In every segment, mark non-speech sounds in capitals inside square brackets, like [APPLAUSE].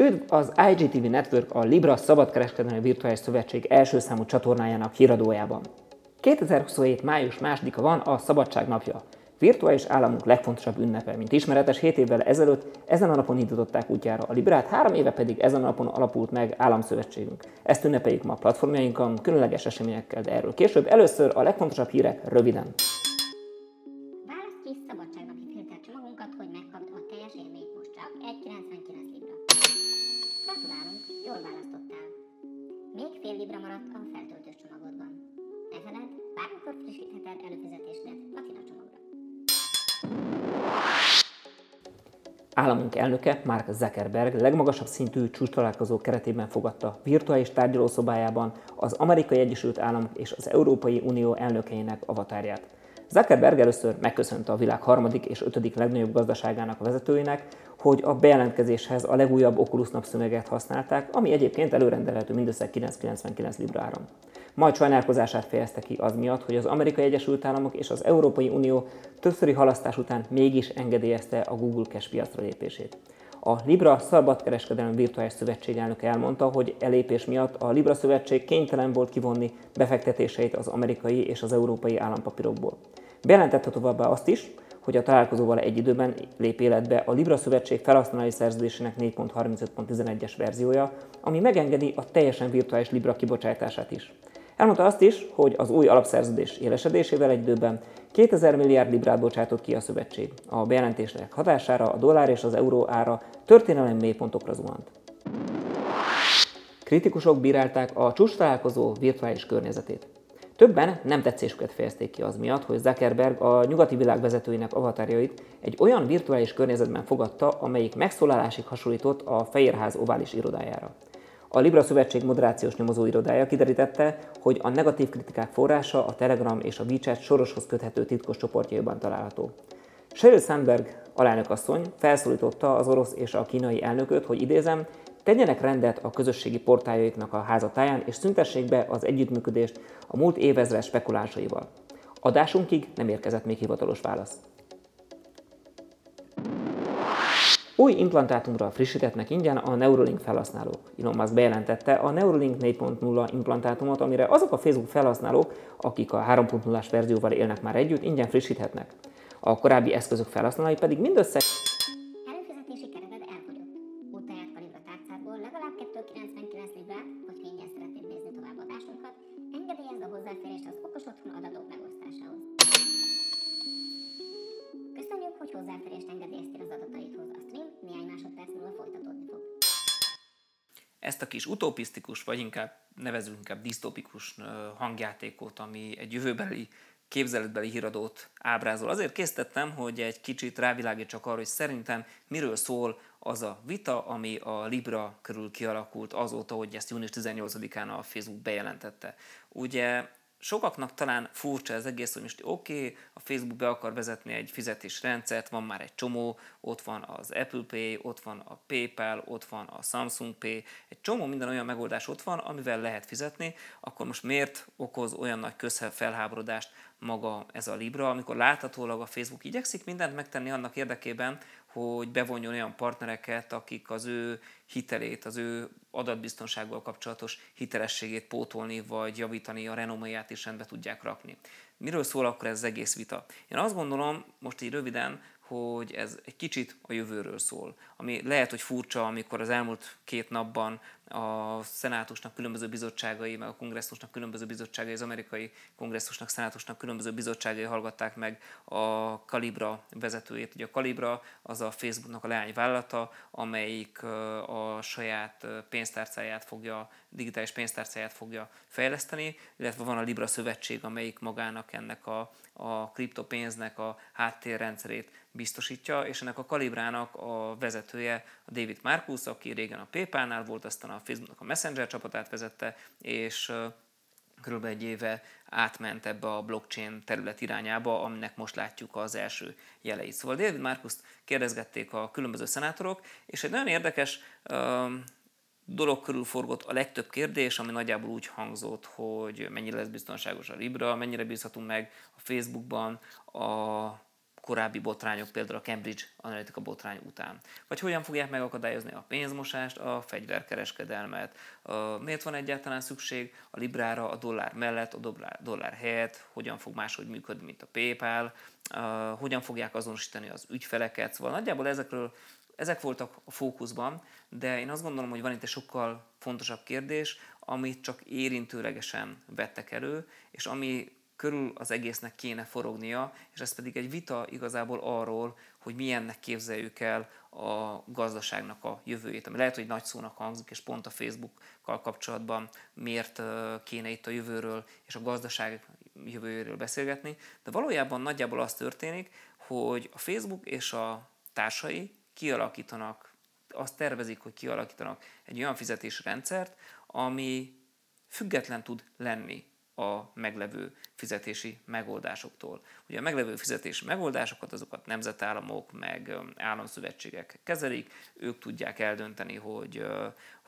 Üdv az IGTV Network a Libra Szabadkereskedelmi Virtuális Szövetség első számú csatornájának híradójában. 2027. május 2-a van a Szabadság napja. Virtuális államunk legfontosabb ünnepe, mint ismeretes 7 évvel ezelőtt ezen a napon indították útjára a Librát, három éve pedig ezen a napon alapult meg államszövetségünk. Ezt ünnepeljük ma platformjainkon, különleges eseményekkel, de erről később. Először a legfontosabb hírek röviden. Bármikor frissítheted előfizetésedet platina csomagra. Államunk elnöke, Mark Zuckerberg legmagasabb szintű csúcs találkozó keretében fogadta virtuális tárgyalószobájában az Amerikai Egyesült Államok és az Európai Unió elnökeinek avatárját. Zuckerberg először megköszönte a világ harmadik és ötödik legnagyobb gazdaságának vezetőinek, hogy a bejelentkezéshez a legújabb Oculus napszöveget használták, ami egyébként előrendelhető mindössze 999 libra áron. Majd sajnálkozását fejezte ki az miatt, hogy az Amerikai Egyesült Államok és az Európai Unió többszöri halasztás után mégis engedélyezte a Google Cash piacra lépését. A Libra Szabadkereskedelmi Virtuális Szövetség elnöke elmondta, hogy elépés miatt a Libra Szövetség kénytelen volt kivonni befektetéseit az amerikai és az európai állampapírokból. Bejelentette továbbá azt is, hogy a találkozóval egy időben lép életbe a Libra Szövetség felhasználói szerződésének 4.35.11-es verziója, ami megengedi a teljesen virtuális Libra kibocsátását is. Elmondta azt is, hogy az új alapszerződés élesedésével egy időben 2000 milliárd librát bocsátott ki a szövetség. A bejelentések hatására a dollár és az euró ára történelem mélypontokra zuhant. Kritikusok bírálták a csúcs találkozó virtuális környezetét. Többen nem tetszésüket fejezték ki az miatt, hogy Zuckerberg a nyugati világ vezetőinek avatárjait egy olyan virtuális környezetben fogadta, amelyik megszólalásig hasonlított a Fehérház ovális irodájára. A Libra Szövetség moderációs nyomozó irodája kiderítette, hogy a negatív kritikák forrása a Telegram és a WeChat soroshoz köthető titkos csoportjaiban található. Sheryl Sandberg alelnökasszony felszólította az orosz és a kínai elnököt, hogy idézem, tegyenek rendet a közösségi portáljaiknak a házatáján, és szüntessék be az együttműködést a múlt évezres spekulánsaival. Adásunkig nem érkezett még hivatalos válasz. Új implantátumra frissítetnek ingyen a Neuralink felhasználók. Elon Musk bejelentette a Neuralink 4.0 implantátumot, amire azok a Facebook felhasználók, akik a 3.0-as verzióval élnek már együtt, ingyen frissíthetnek. A korábbi eszközök felhasználói pedig mindössze kis utopisztikus, vagy inkább nevezünk inkább disztopikus hangjátékot, ami egy jövőbeli képzeletbeli híradót ábrázol. Azért készítettem, hogy egy kicsit rávilágítsak arra, hogy szerintem miről szól az a vita, ami a Libra körül kialakult azóta, hogy ezt június 18-án a Facebook bejelentette. Ugye sokaknak talán furcsa ez egész, hogy most oké, okay, a Facebook be akar vezetni egy fizetés rendszert, van már egy csomó, ott van az Apple Pay, ott van a PayPal, ott van a Samsung Pay, egy csomó minden olyan megoldás ott van, amivel lehet fizetni, akkor most miért okoz olyan nagy közfelháborodást maga ez a Libra, amikor láthatólag a Facebook igyekszik mindent megtenni annak érdekében, hogy bevonjon olyan partnereket, akik az ő hitelét, az ő adatbiztonsággal kapcsolatos hitelességét pótolni, vagy javítani a renoméját is rendbe tudják rakni. Miről szól akkor ez az egész vita? Én azt gondolom, most így röviden, hogy ez egy kicsit a jövőről szól. Ami lehet, hogy furcsa, amikor az elmúlt két napban a szenátusnak különböző bizottságai, meg a kongresszusnak különböző bizottságai, az amerikai kongresszusnak, szenátusnak különböző bizottságai hallgatták meg a Calibra vezetőjét. Ugye a Calibra az a Facebooknak a leányvállalata, amelyik a saját pénztárcáját fogja, digitális pénztárcáját fogja fejleszteni, illetve van a Libra szövetség, amelyik magának ennek a, a kriptopénznek a háttérrendszerét biztosítja, és ennek a Kalibrának a vezetője a David Marcus, aki régen a PayPal-nál volt, aztán a Facebooknak a Messenger csapatát vezette, és kb. egy éve átment ebbe a blockchain terület irányába, aminek most látjuk az első jeleit. Szóval David Marcus kérdezgették a különböző szenátorok, és egy nagyon érdekes dolog körül forgott a legtöbb kérdés, ami nagyjából úgy hangzott, hogy mennyire lesz biztonságos a Libra, mennyire bízhatunk meg a Facebookban, a korábbi botrányok, például a Cambridge Analytica botrány után. Vagy hogyan fogják megakadályozni a pénzmosást, a fegyverkereskedelmet, miért van egyáltalán szükség a librára a dollár mellett, a dollár, dollár helyett, hogyan fog máshogy működni, mint a PayPal, hogyan fogják azonosítani az ügyfeleket, szóval nagyjából ezekről ezek voltak a fókuszban, de én azt gondolom, hogy van itt egy sokkal fontosabb kérdés, amit csak érintőlegesen vettek elő, és ami körül az egésznek kéne forognia, és ez pedig egy vita igazából arról, hogy milyennek képzeljük el a gazdaságnak a jövőjét, ami lehet, hogy nagy szónak hangzik, és pont a Facebookkal kapcsolatban miért kéne itt a jövőről és a gazdaság jövőjéről beszélgetni, de valójában nagyjából az történik, hogy a Facebook és a társai kialakítanak, azt tervezik, hogy kialakítanak egy olyan fizetésrendszert, ami független tud lenni a meglevő fizetési megoldásoktól. Ugye a meglevő fizetési megoldásokat azokat nemzetállamok meg államszövetségek kezelik, ők tudják eldönteni, hogy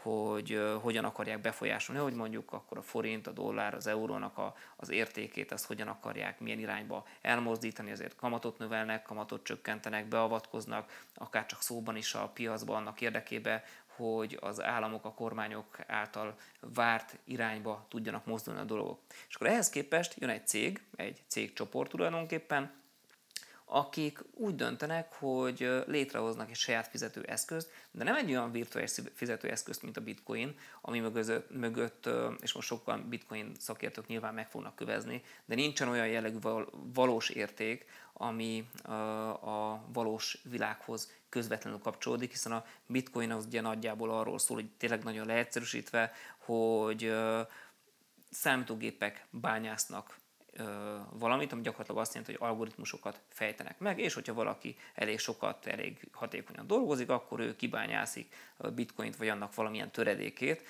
hogy hogyan akarják befolyásolni, hogy mondjuk akkor a forint, a dollár, az eurónak a, az értékét, azt hogyan akarják, milyen irányba elmozdítani, azért kamatot növelnek, kamatot csökkentenek, beavatkoznak, akár csak szóban is a piacban annak érdekébe, hogy az államok, a kormányok által várt irányba tudjanak mozdulni a dolgok. És akkor ehhez képest jön egy cég, egy cégcsoport tulajdonképpen, akik úgy döntenek, hogy létrehoznak egy saját fizetőeszközt, de nem egy olyan virtuális fizetőeszközt, mint a bitcoin, ami mögött, mögött és most sokkal bitcoin szakértők nyilván meg fognak kövezni, de nincsen olyan jellegű valós érték, ami a valós világhoz közvetlenül kapcsolódik, hiszen a bitcoin az ugye nagyjából arról szól, hogy tényleg nagyon leegyszerűsítve, hogy számítógépek bányásznak valamit, ami gyakorlatilag azt jelenti, hogy algoritmusokat fejtenek meg, és hogyha valaki elég sokat, elég hatékonyan dolgozik, akkor ő kibányászik bitcoint vagy annak valamilyen töredékét,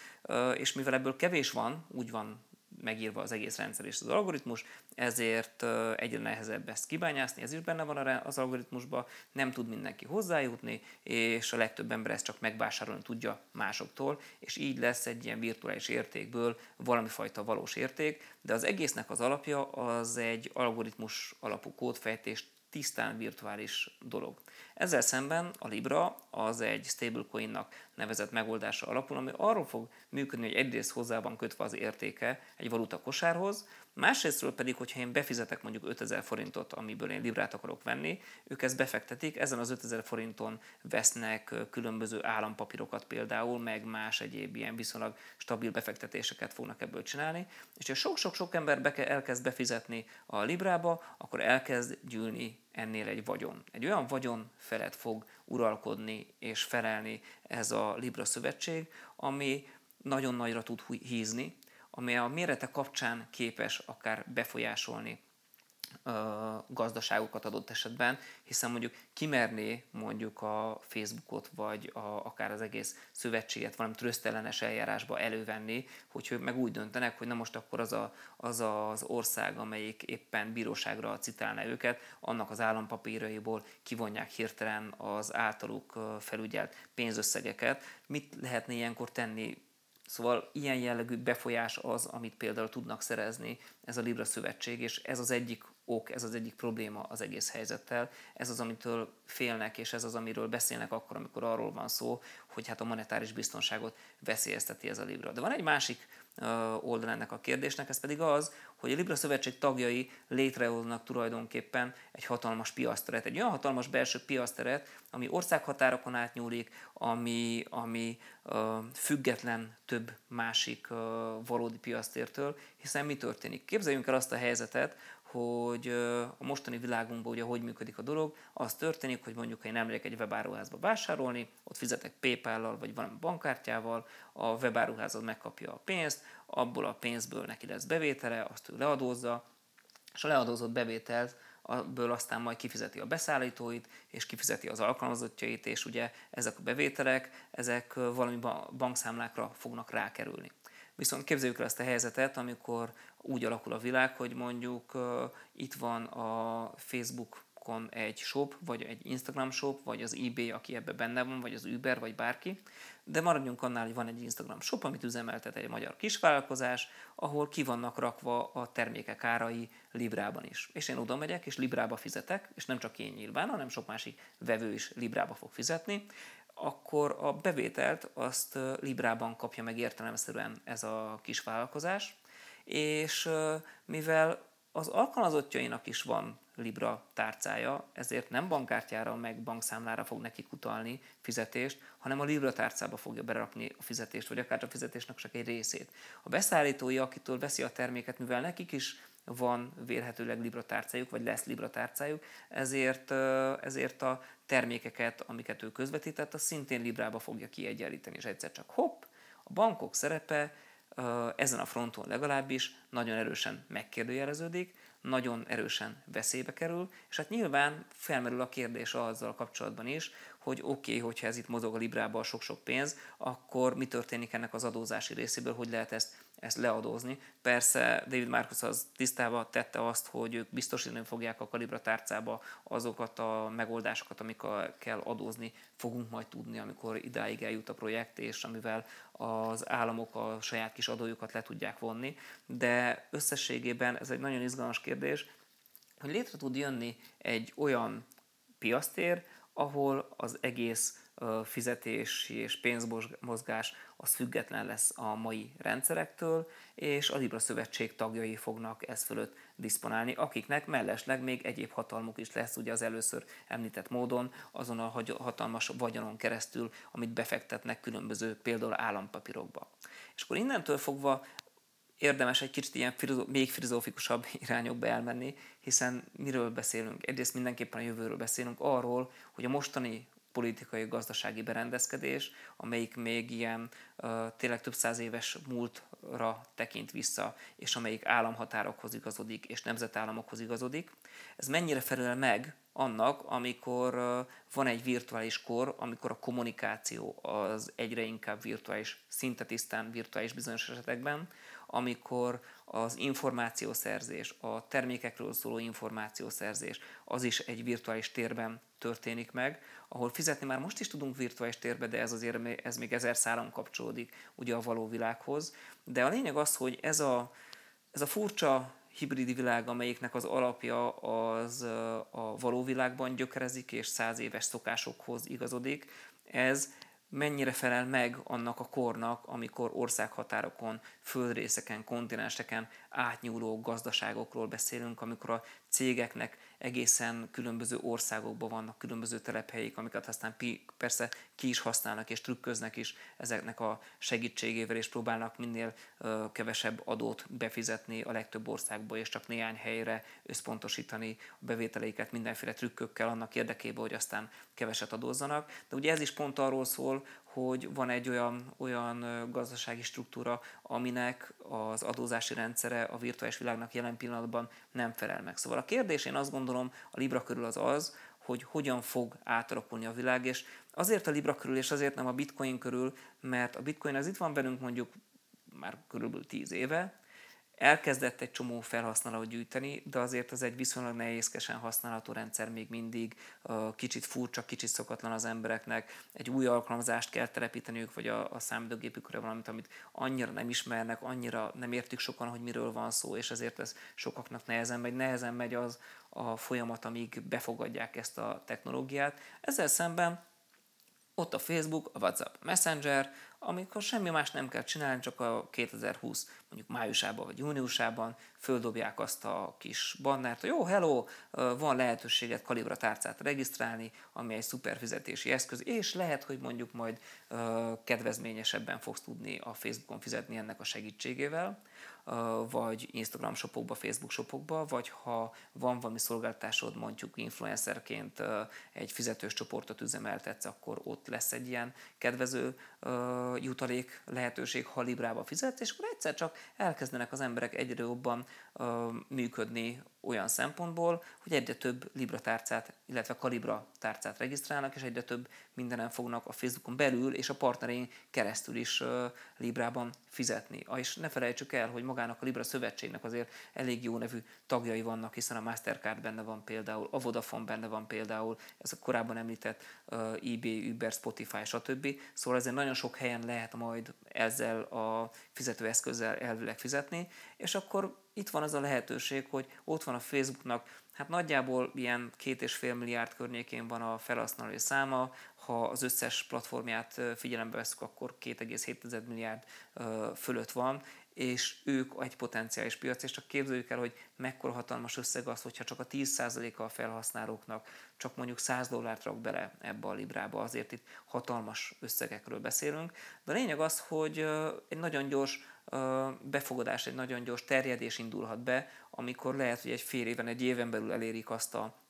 és mivel ebből kevés van, úgy van megírva az egész rendszer és az algoritmus, ezért egyre nehezebb ezt kibányászni, ez is benne van az algoritmusban, nem tud mindenki hozzájutni, és a legtöbb ember ezt csak megvásárolni tudja másoktól, és így lesz egy ilyen virtuális értékből valami fajta valós érték, de az egésznek az alapja az egy algoritmus alapú kódfejtés, tisztán virtuális dolog. Ezzel szemben a Libra az egy stablecoinnak nevezett megoldása alapul, ami arról fog működni, hogy egyrészt hozzá van kötve az értéke egy valuta kosárhoz, másrésztről pedig, hogyha én befizetek mondjuk 5000 forintot, amiből én librát akarok venni, ők ezt befektetik, ezen az 5000 forinton vesznek különböző állampapírokat például, meg más egyéb ilyen viszonylag stabil befektetéseket fognak ebből csinálni, és ha sok-sok-sok ember be elkezd befizetni a librába, akkor elkezd gyűlni ennél egy vagyon. Egy olyan vagyon felett fog uralkodni és felelni ez a Libra szövetség, ami nagyon nagyra tud hízni, ami a mérete kapcsán képes akár befolyásolni gazdaságokat adott esetben, hiszen mondjuk kimerné mondjuk a Facebookot, vagy a, akár az egész szövetséget valami trösztellenes eljárásba elővenni, hogy meg úgy döntenek, hogy na most akkor az, a, az az ország, amelyik éppen bíróságra citálna őket, annak az állampapíraiból kivonják hirtelen az általuk felügyelt pénzösszegeket. Mit lehetne ilyenkor tenni Szóval ilyen jellegű befolyás az, amit például tudnak szerezni ez a Libra szövetség, és ez az egyik ok, ez az egyik probléma az egész helyzettel. Ez az, amitől félnek, és ez az, amiről beszélnek akkor, amikor arról van szó, hogy hát a monetáris biztonságot veszélyezteti ez a Libra. De van egy másik oldal ennek a kérdésnek, ez pedig az, hogy a Libra Szövetség tagjai létrehoznak tulajdonképpen egy hatalmas piaszteret, egy olyan hatalmas belső piaszteret, ami országhatárokon átnyúlik, ami, ami független több másik uh, valódi piasztértől, hiszen mi történik? Képzeljünk el azt a helyzetet, hogy a mostani világunkban ugye hogy működik a dolog, az történik, hogy mondjuk ha én emlék egy webáruházba vásárolni, ott fizetek PayPal-lal vagy valami bankkártyával, a webáruház megkapja a pénzt, abból a pénzből neki lesz bevétele, azt ő leadózza, és a leadózott bevételt abból aztán majd kifizeti a beszállítóit, és kifizeti az alkalmazottjait, és ugye ezek a bevételek, ezek valami bankszámlákra fognak rákerülni. Viszont képzeljük el ezt a helyzetet, amikor úgy alakul a világ, hogy mondjuk uh, itt van a Facebook Facebookon egy shop, vagy egy Instagram shop, vagy az eBay, aki ebbe benne van, vagy az Uber, vagy bárki, de maradjunk annál, hogy van egy Instagram shop, amit üzemeltet egy magyar kisvállalkozás, ahol ki vannak rakva a termékek árai Librában is. És én oda megyek, és Librába fizetek, és nem csak én nyilván, hanem sok másik vevő is Librába fog fizetni, akkor a bevételt azt Librában kapja meg értelemszerűen ez a kis vállalkozás, és mivel az alkalmazottjainak is van Libra tárcája, ezért nem bankkártyára, meg bankszámlára fog nekik utalni fizetést, hanem a Libra tárcába fogja berakni a fizetést, vagy akár a fizetésnek csak egy részét. A beszállítói, akitől veszi a terméket, mivel nekik is van vélhetőleg Libra tárcájuk, vagy lesz Libra tárcájuk, ezért, ezért a termékeket, amiket ő közvetített, az szintén Librába fogja kiegyenlíteni, és egyszer csak hopp, a bankok szerepe ezen a fronton legalábbis nagyon erősen megkérdőjeleződik, nagyon erősen veszélybe kerül, és hát nyilván felmerül a kérdés azzal kapcsolatban is, hogy oké, okay, hogyha ez itt mozog a Librába sok-sok pénz, akkor mi történik ennek az adózási részéből, hogy lehet ezt ezt leadózni. Persze David Marcus az tisztába tette azt, hogy ők biztosítani fogják a kalibra tárcába azokat a megoldásokat, amikkel kell adózni, fogunk majd tudni, amikor idáig eljut a projekt, és amivel az államok a saját kis adójukat le tudják vonni. De összességében ez egy nagyon izgalmas kérdés, hogy létre tud jönni egy olyan piasztér, ahol az egész fizetési és pénzmozgás az független lesz a mai rendszerektől, és a Libra Szövetség tagjai fognak ez fölött diszponálni, akiknek mellesleg még egyéb hatalmuk is lesz, ugye az először említett módon, azon a hatalmas vagyonon keresztül, amit befektetnek különböző például állampapírokba. És akkor innentől fogva érdemes egy kicsit ilyen még filozófikusabb [LAUGHS] irányokba elmenni, hiszen miről beszélünk? Egyrészt mindenképpen a jövőről beszélünk, arról, hogy a mostani politikai, gazdasági berendezkedés, amelyik még ilyen tényleg több száz éves múltra tekint vissza, és amelyik államhatárokhoz igazodik, és nemzetállamokhoz igazodik. Ez mennyire felel meg annak, amikor van egy virtuális kor, amikor a kommunikáció az egyre inkább virtuális, szinte tisztán virtuális bizonyos esetekben, amikor az információszerzés, a termékekről szóló információszerzés, az is egy virtuális térben történik meg, ahol fizetni már most is tudunk virtuális térbe, de ez azért ez még ezer szálon kapcsolódik ugye a való világhoz. De a lényeg az, hogy ez a, ez a furcsa hibridi világ, amelyiknek az alapja az a való világban gyökerezik és száz éves szokásokhoz igazodik, ez mennyire felel meg annak a kornak, amikor országhatárokon, földrészeken, kontinenseken átnyúló gazdaságokról beszélünk, amikor a cégeknek egészen különböző országokban vannak különböző telephelyek, amiket aztán persze ki is használnak és trükköznek is ezeknek a segítségével, és próbálnak minél kevesebb adót befizetni a legtöbb országba, és csak néhány helyre összpontosítani a bevételeiket mindenféle trükkökkel annak érdekében, hogy aztán keveset adózzanak. De ugye ez is pont arról szól, hogy van egy olyan, olyan gazdasági struktúra, aminek az adózási rendszere a virtuális világnak jelen pillanatban nem felel meg. Szóval a kérdés én azt gondolom a Libra körül az az, hogy hogyan fog átalakulni a világ, és azért a Libra körül, és azért nem a Bitcoin körül, mert a Bitcoin az itt van velünk mondjuk már körülbelül 10 éve, elkezdett egy csomó felhasználót gyűjteni, de azért az egy viszonylag nehézkesen használható rendszer még mindig, kicsit furcsa, kicsit szokatlan az embereknek, egy új alkalmazást kell telepíteniük, vagy a, a számítógépükre valamit, amit annyira nem ismernek, annyira nem értik sokan, hogy miről van szó, és ezért ez sokaknak nehezen megy. Nehezen megy az a folyamat, amíg befogadják ezt a technológiát. Ezzel szemben ott a Facebook, a WhatsApp Messenger, amikor semmi más nem kell csinálni, csak a 2020 mondjuk májusában vagy júniusában földobják azt a kis bannert, hogy jó, hello, van lehetőséget kalibra tárcát regisztrálni, ami egy szuper fizetési eszköz, és lehet, hogy mondjuk majd kedvezményesebben fogsz tudni a Facebookon fizetni ennek a segítségével vagy Instagram shopokba, Facebook shopokba, vagy ha van valami szolgáltatásod, mondjuk influencerként egy fizetős csoportot üzemeltetsz, akkor ott lesz egy ilyen kedvező jutalék lehetőség, ha Librába fizetsz, és akkor egyszer csak elkezdenek az emberek egyre jobban működni olyan szempontból, hogy egyre több Libra tárcát, illetve Kalibra tárcát regisztrálnak, és egyre több mindenen fognak a Facebookon belül és a partnereink keresztül is Librában fizetni. És ne felejtsük el, hogy magának a Libra szövetségnek azért elég jó nevű tagjai vannak, hiszen a Mastercard benne van például, a Vodafone benne van például, ez a korábban említett eBay, Uber, Spotify, stb. Szóval ezért nagyon sok helyen lehet majd ezzel a fizetőeszközzel elvileg fizetni, és akkor itt van az a lehetőség, hogy ott van a Facebooknak, hát nagyjából ilyen két és fél milliárd környékén van a felhasználói száma, ha az összes platformját figyelembe veszük, akkor 2,7 milliárd fölött van, és ők egy potenciális piac, és csak képzeljük el, hogy mekkora hatalmas összeg az, hogyha csak a 10%-a a felhasználóknak csak mondjuk 100 dollárt rak bele ebbe a librába, azért itt hatalmas összegekről beszélünk. De a lényeg az, hogy egy nagyon gyors befogadás, egy nagyon gyors terjedés indulhat be, amikor lehet, hogy egy fél éven, egy éven belül elérik azt a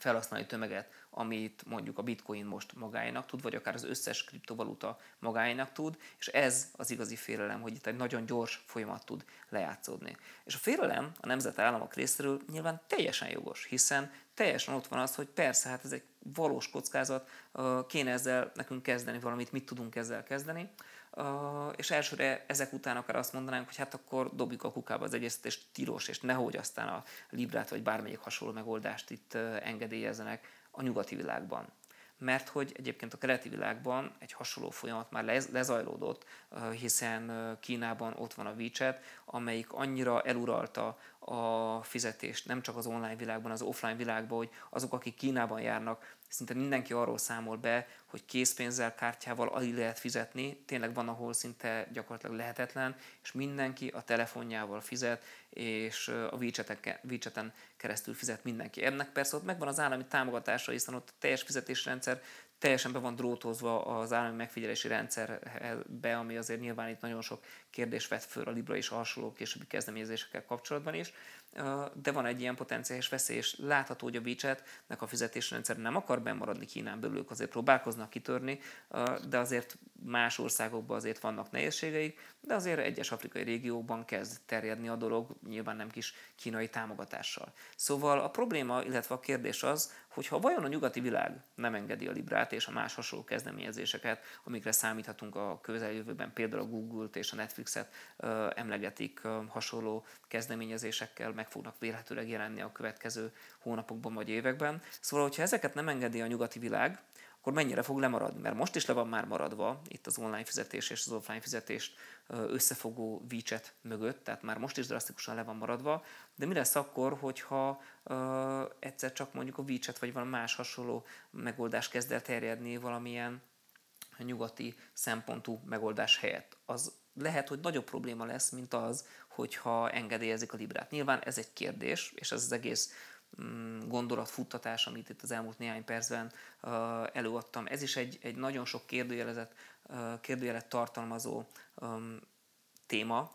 felhasználói tömeget, amit mondjuk a bitcoin most magáénak tud, vagy akár az összes kriptovaluta magáénak tud, és ez az igazi félelem, hogy itt egy nagyon gyors folyamat tud lejátszódni. És a félelem a nemzetállamok részéről nyilván teljesen jogos, hiszen teljesen ott van az, hogy persze, hát ez egy valós kockázat, kéne ezzel nekünk kezdeni valamit, mit tudunk ezzel kezdeni, és elsőre ezek után akár azt mondanánk, hogy hát akkor dobjuk a kukába az egészet, és tilos, és nehogy aztán a Librát vagy bármelyik hasonló megoldást itt engedélyezzenek a nyugati világban. Mert hogy egyébként a keleti világban egy hasonló folyamat már lezajlódott, hiszen Kínában ott van a WeChat, amelyik annyira eluralta a fizetést nem csak az online világban, az offline világban, hogy azok, akik Kínában járnak, szinte mindenki arról számol be, hogy készpénzzel, kártyával alig lehet fizetni, tényleg van, ahol szinte gyakorlatilag lehetetlen, és mindenki a telefonjával fizet, és a WeChat-en keresztül fizet mindenki. Ennek persze ott megvan az állami támogatása, hiszen ott a teljes fizetésrendszer teljesen be van drótozva az állami megfigyelési rendszerbe, ami azért nyilván itt nagyon sok kérdés vet föl a Libra és hasonló későbbi kezdeményezésekkel kapcsolatban is, de van egy ilyen potenciális veszély, és látható, hogy a WeChat-nek a fizetési rendszer nem akar bemaradni Kínán belül, ők azért próbálkoznak kitörni, de azért más országokban azért vannak nehézségeik, de azért egyes afrikai régiókban kezd terjedni a dolog, nyilván nem kis kínai támogatással. Szóval a probléma, illetve a kérdés az, hogy ha vajon a nyugati világ nem engedi a Librát és a más hasonló kezdeményezéseket, amikre számíthatunk a közeljövőben, például a Google-t és a Netflixet emlegetik hasonló kezdeményezésekkel, meg fognak vélhetőleg jelenni a következő hónapokban vagy években. Szóval, hogyha ezeket nem engedi a nyugati világ, akkor mennyire fog lemaradni? Mert most is le van már maradva itt az online fizetés és az offline fizetést összefogó WeChat mögött, tehát már most is drasztikusan le van maradva, de mi lesz akkor, hogyha uh, egyszer csak mondjuk a WeChat vagy valami más hasonló megoldás kezd el terjedni valamilyen nyugati szempontú megoldás helyett? Az lehet, hogy nagyobb probléma lesz, mint az, hogyha engedélyezik a Librát. Nyilván ez egy kérdés, és ez az egész gondolatfuttatás, amit itt az elmúlt néhány percben előadtam. Ez is egy, egy nagyon sok kérdőjelezet, kérdőjelet tartalmazó téma,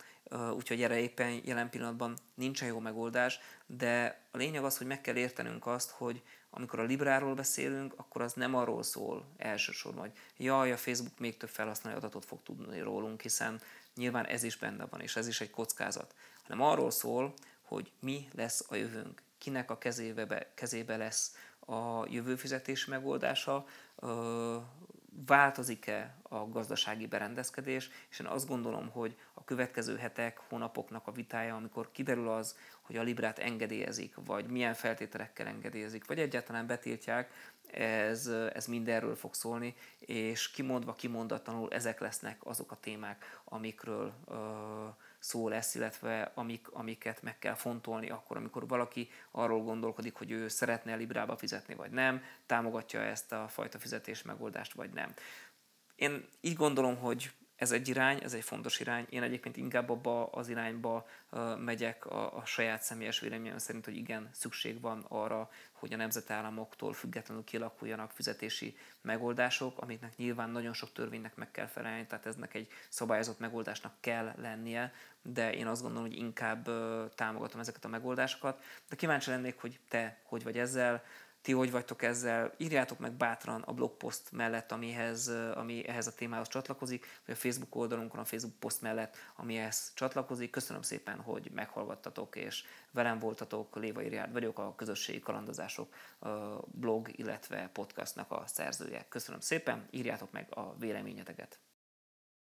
úgyhogy erre éppen jelen pillanatban nincsen jó megoldás, de a lényeg az, hogy meg kell értenünk azt, hogy amikor a Libráról beszélünk, akkor az nem arról szól elsősorban, hogy jaj, a Facebook még több felhasználói adatot fog tudni rólunk, hiszen nyilván ez is benne van, és ez is egy kockázat, hanem arról szól, hogy mi lesz a jövőnk, kinek a kezébe, kezébe lesz a jövőfizetés megoldása, változik-e a gazdasági berendezkedés, és én azt gondolom, hogy a következő hetek, hónapoknak a vitája, amikor kiderül az, hogy a Librát engedélyezik, vagy milyen feltételekkel engedélyezik, vagy egyáltalán betiltják, ez, ez mindenről fog szólni, és kimondva, kimondatlanul ezek lesznek azok a témák, amikről uh, szó lesz, illetve amik, amiket meg kell fontolni akkor, amikor valaki arról gondolkodik, hogy ő szeretne Librába fizetni, vagy nem, támogatja ezt a fajta fizetés megoldást, vagy nem. Én így gondolom, hogy ez egy irány, ez egy fontos irány. Én egyébként inkább abba az irányba megyek a, a saját személyes véleményem szerint, hogy igen, szükség van arra, hogy a nemzetállamoktól függetlenül kialakuljanak fizetési megoldások, amiknek nyilván nagyon sok törvénynek meg kell felelni, tehát eznek egy szabályozott megoldásnak kell lennie, de én azt gondolom, hogy inkább támogatom ezeket a megoldásokat. De kíváncsi lennék, hogy te hogy vagy ezzel, ti hogy vagytok ezzel, írjátok meg bátran a blogpost mellett, amihez, ami ehhez a témához csatlakozik, vagy a Facebook oldalunkon, a Facebook post mellett, ami ehhez csatlakozik. Köszönöm szépen, hogy meghallgattatok, és velem voltatok, Léva Iriárd vagyok, a Közösségi Kalandozások blog, illetve podcastnak a szerzője. Köszönöm szépen, írjátok meg a véleményeteket.